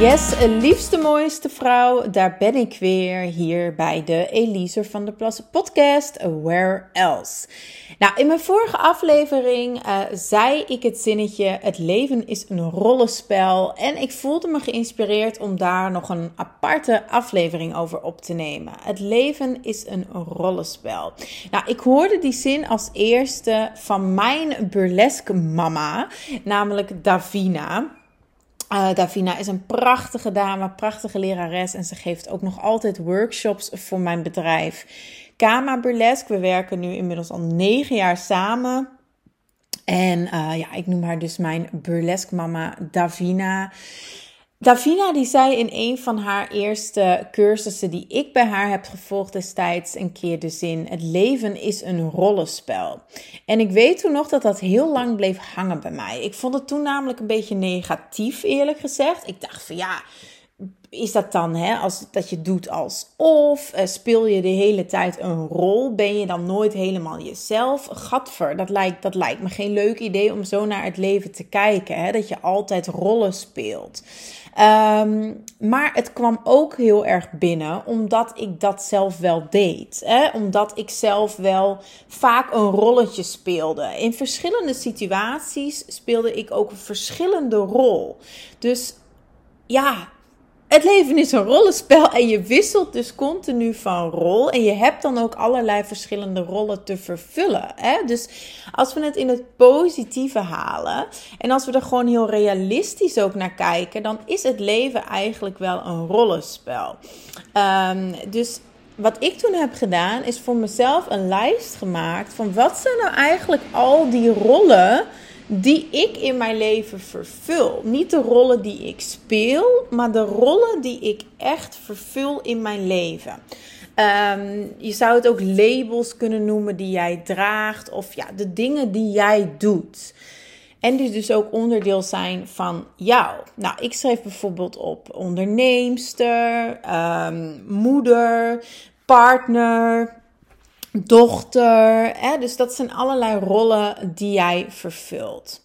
Yes, liefste mooiste vrouw, daar ben ik weer hier bij de Elise van der Plas podcast Where Else. Nou, in mijn vorige aflevering uh, zei ik het zinnetje: het leven is een rollenspel en ik voelde me geïnspireerd om daar nog een aparte aflevering over op te nemen. Het leven is een rollenspel. Nou, ik hoorde die zin als eerste van mijn burlesque mama, namelijk Davina. Uh, Davina is een prachtige dame, prachtige lerares en ze geeft ook nog altijd workshops voor mijn bedrijf. Kama Burlesque, we werken nu inmiddels al negen jaar samen. En uh, ja, ik noem haar dus mijn burlesque mama Davina. Davina die zei in een van haar eerste cursussen die ik bij haar heb gevolgd destijds een keer de zin: het leven is een rollenspel. En ik weet toen nog dat dat heel lang bleef hangen bij mij. Ik vond het toen namelijk een beetje negatief eerlijk gezegd. Ik dacht van ja, is dat dan hè, als, dat je doet als of? Uh, speel je de hele tijd een rol? Ben je dan nooit helemaal jezelf? Gadver, dat lijkt, dat lijkt me geen leuk idee om zo naar het leven te kijken. Hè? Dat je altijd rollen speelt. Um, maar het kwam ook heel erg binnen omdat ik dat zelf wel deed. Hè? Omdat ik zelf wel vaak een rolletje speelde. In verschillende situaties speelde ik ook een verschillende rol. Dus ja, het leven is een rollenspel en je wisselt dus continu van rol. En je hebt dan ook allerlei verschillende rollen te vervullen. Hè? Dus als we het in het positieve halen en als we er gewoon heel realistisch ook naar kijken, dan is het leven eigenlijk wel een rollenspel. Um, dus wat ik toen heb gedaan, is voor mezelf een lijst gemaakt van wat zijn nou eigenlijk al die rollen die ik in mijn leven vervul. Niet de rollen die ik speel, maar de rollen die ik echt vervul in mijn leven. Um, je zou het ook labels kunnen noemen die jij draagt, of ja, de dingen die jij doet. En die dus ook onderdeel zijn van jou. Nou, ik schreef bijvoorbeeld op onderneemster, um, moeder, partner, dochter. Hè? Dus dat zijn allerlei rollen die jij vervult.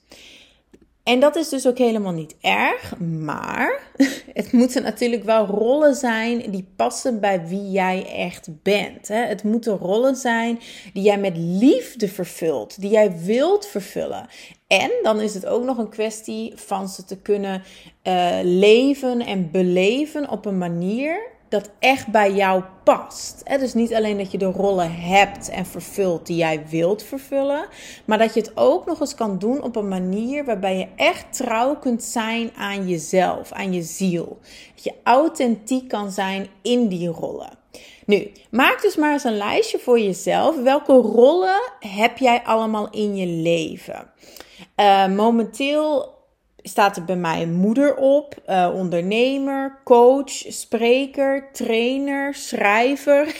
En dat is dus ook helemaal niet erg, maar het moeten natuurlijk wel rollen zijn die passen bij wie jij echt bent. Hè? Het moeten rollen zijn die jij met liefde vervult, die jij wilt vervullen. En dan is het ook nog een kwestie van ze te kunnen uh, leven en beleven op een manier dat echt bij jou past. Het dus niet alleen dat je de rollen hebt en vervult die jij wilt vervullen, maar dat je het ook nog eens kan doen op een manier waarbij je echt trouw kunt zijn aan jezelf, aan je ziel. Dat je authentiek kan zijn in die rollen. Nu, maak dus maar eens een lijstje voor jezelf. Welke rollen heb jij allemaal in je leven? Uh, momenteel staat er bij mij moeder op, uh, ondernemer, coach, spreker, trainer, schrijver,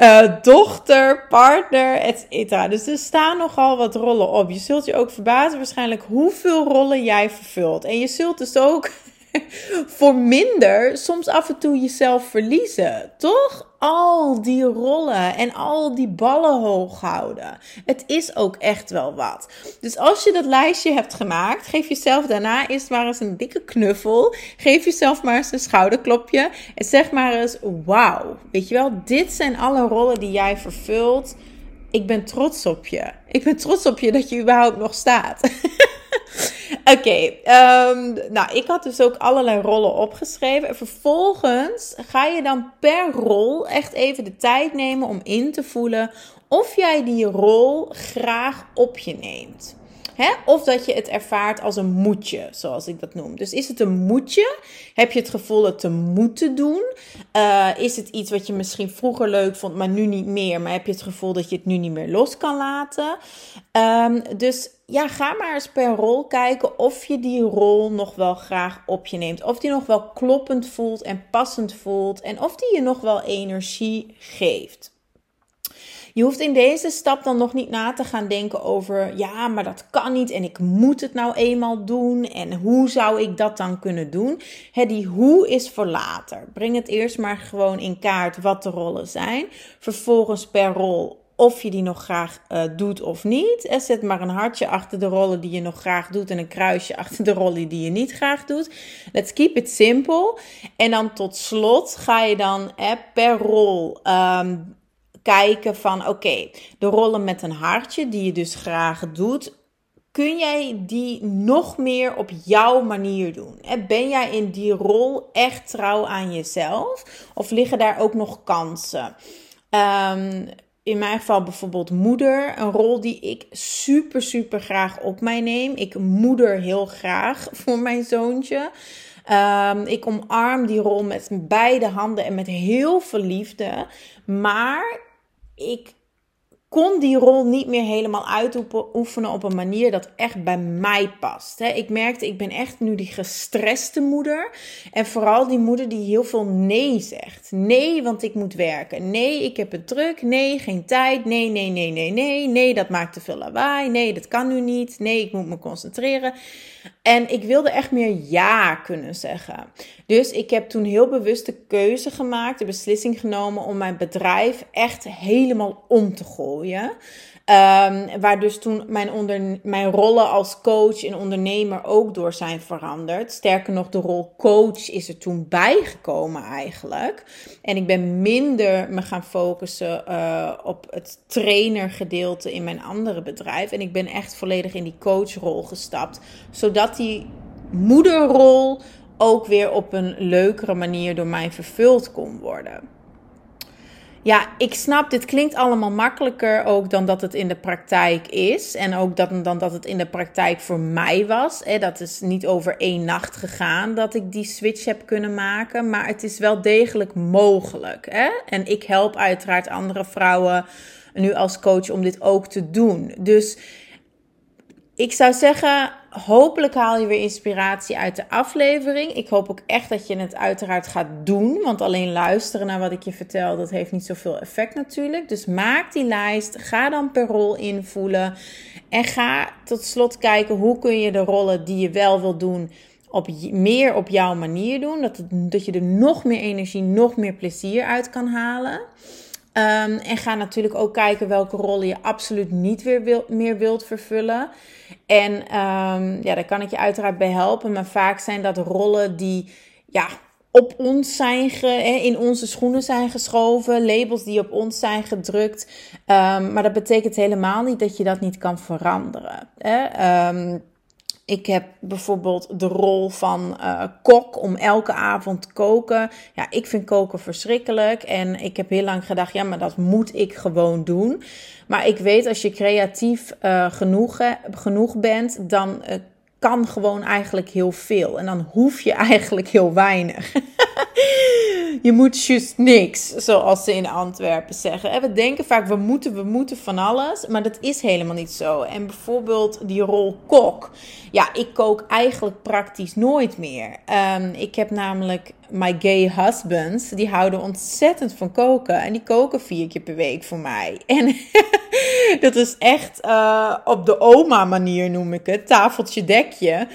uh, dochter, partner, etc. Dus er staan nogal wat rollen op. Je zult je ook verbazen waarschijnlijk hoeveel rollen jij vervult. En je zult dus ook voor minder soms af en toe jezelf verliezen. Toch? Al die rollen en al die ballen hoog houden. Het is ook echt wel wat. Dus als je dat lijstje hebt gemaakt, geef jezelf daarna eerst maar eens een dikke knuffel. Geef jezelf maar eens een schouderklopje. En zeg maar eens: Wauw. Weet je wel, dit zijn alle rollen die jij vervult. Ik ben trots op je. Ik ben trots op je dat je überhaupt nog staat. Oké, ehm, nou ik had dus ook allerlei rollen opgeschreven. En vervolgens ga je dan per rol echt even de tijd nemen om in te voelen of jij die rol graag op je neemt. Of dat je het ervaart als een moetje, zoals ik dat noem. Dus is het een moetje? Heb je het gevoel het te moeten doen? Uh, is het iets wat je misschien vroeger leuk vond, maar nu niet meer? Maar heb je het gevoel dat je het nu niet meer los kan laten? Um, dus ja, ga maar eens per rol kijken of je die rol nog wel graag op je neemt. Of die nog wel kloppend voelt en passend voelt. En of die je nog wel energie geeft. je hoeft in deze stap dan nog niet na te gaan denken over, ja, maar dat kan niet en ik moet het nou eenmaal doen en hoe zou ik dat dan kunnen doen? Die hoe is voor later. Breng het eerst maar gewoon in kaart wat de rollen zijn. Vervolgens per rol of je die nog graag uh, doet of niet. En zet maar een hartje achter de rollen die je nog graag doet en een kruisje achter de rollen die je niet graag doet. Let's keep it simple. En dan tot slot ga je dan eh, per rol um, kijken van oké, de rollen met een hartje die je dus graag doet. Kun jij die nog meer op jouw manier doen? Ben jij in die rol echt trouw aan jezelf? Of liggen daar ook nog kansen? Um, in mijn geval bijvoorbeeld moeder. Een rol die ik super, super graag op mij neem. Ik moeder heel graag voor mijn zoontje. Um, ik omarm die rol met beide handen en met heel veel liefde. Maar ik kon die rol niet meer helemaal uitoefenen op een manier dat echt bij mij past. Ik merkte, ik ben echt nu die gestreste moeder. En vooral die moeder die heel veel nee zegt. Nee, want ik moet werken. Nee, ik heb het druk. Nee, geen tijd. Nee, nee, nee, nee, nee. Nee, dat maakt te veel lawaai. Nee, dat kan nu niet. Nee, ik moet me concentreren. En ik wilde echt meer ja kunnen zeggen. Dus ik heb toen heel bewust de keuze gemaakt, de beslissing genomen om mijn bedrijf echt helemaal om te gooien. Um, waar dus toen mijn, onder, mijn rollen als coach en ondernemer ook door zijn veranderd. Sterker nog, de rol coach is er toen bijgekomen eigenlijk. En ik ben minder me gaan focussen uh, op het trainergedeelte in mijn andere bedrijf. En ik ben echt volledig in die coachrol gestapt. Zodat die moederrol ook weer op een leukere manier door mij vervuld kon worden. Ja, ik snap, dit klinkt allemaal makkelijker ook dan dat het in de praktijk is. En ook dat, dan dat het in de praktijk voor mij was. Dat is niet over één nacht gegaan dat ik die switch heb kunnen maken. Maar het is wel degelijk mogelijk. En ik help uiteraard andere vrouwen nu als coach om dit ook te doen. Dus ik zou zeggen, hopelijk haal je weer inspiratie uit de aflevering. Ik hoop ook echt dat je het uiteraard gaat doen. Want alleen luisteren naar wat ik je vertel, dat heeft niet zoveel effect natuurlijk. Dus maak die lijst. Ga dan per rol invoelen. En ga tot slot kijken hoe kun je de rollen die je wel wil doen. Op, meer op jouw manier doen. Dat, dat je er nog meer energie, nog meer plezier uit kan halen. Um, en ga natuurlijk ook kijken welke rollen je absoluut niet weer wil, meer wilt vervullen. En um, ja, daar kan ik je uiteraard bij helpen. Maar vaak zijn dat rollen die ja, op ons zijn, ge, in onze schoenen zijn geschoven. Labels die op ons zijn gedrukt. Um, maar dat betekent helemaal niet dat je dat niet kan veranderen. Hè? Ik heb bijvoorbeeld de rol van uh, kok om elke avond te koken. Ja, ik vind koken verschrikkelijk. En ik heb heel lang gedacht, ja, maar dat moet ik gewoon doen. Maar ik weet, als je creatief uh, genoeg, genoeg bent, dan uh, kan gewoon eigenlijk heel veel. En dan hoef je eigenlijk heel weinig. Je moet juist niks, zoals ze in Antwerpen zeggen. En we denken vaak, we moeten, we moeten van alles. Maar dat is helemaal niet zo. En bijvoorbeeld die rol kok. Ja, ik kook eigenlijk praktisch nooit meer. Um, ik heb namelijk my gay husbands. Die houden ontzettend van koken. En die koken vier keer per week voor mij. En dat is echt uh, op de oma manier noem ik het. Tafeltje dekje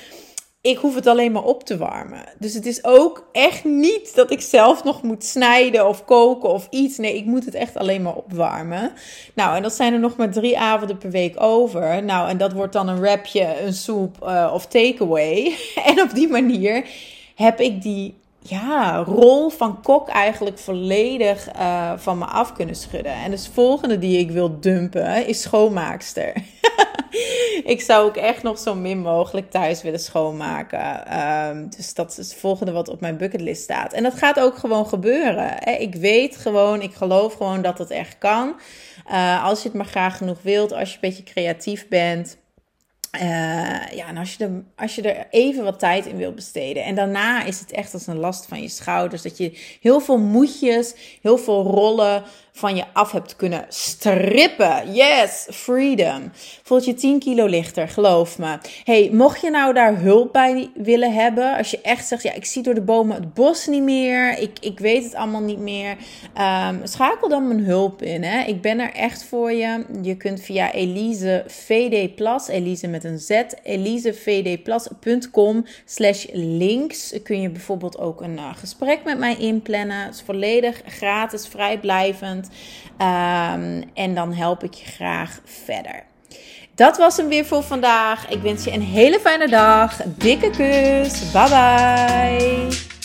ik hoef het alleen maar op te warmen. Dus het is ook echt niet dat ik zelf nog moet snijden of koken of iets. Nee, ik moet het echt alleen maar opwarmen. Nou, en dat zijn er nog maar drie avonden per week over. Nou, en dat wordt dan een wrapje, een soep uh, of takeaway. en op die manier heb ik die ja, rol van kok eigenlijk volledig uh, van me af kunnen schudden. En dus de volgende die ik wil dumpen is schoonmaakster. ik zou ook echt nog zo min mogelijk thuis willen schoonmaken. Um, dus dat is het volgende wat op mijn bucketlist staat. En dat gaat ook gewoon gebeuren. Hè? Ik weet gewoon, ik geloof gewoon dat het echt kan. Uh, als je het maar graag genoeg wilt, als je een beetje creatief bent. Uh, ja, en als je, er, als je er even wat tijd in wil besteden. En daarna is het echt als een last van je schouders. Dat je heel veel moedjes, heel veel rollen van je af hebt kunnen strippen. Yes, freedom. Voelt je 10 kilo lichter, geloof me. Hey, mocht je nou daar hulp bij willen hebben, als je echt zegt, ja, ik zie door de bomen het bos niet meer, ik, ik weet het allemaal niet meer, um, schakel dan mijn hulp in. Hè? Ik ben er echt voor je. Je kunt via Elise VD Plus, Elise met een Z, elisevdplus.com slash links kun je bijvoorbeeld ook een uh, gesprek met mij inplannen. Het is volledig gratis, vrijblijvend. Um, en dan help ik je graag verder. Dat was hem weer voor vandaag. Ik wens je een hele fijne dag. Dikke kus. Bye bye.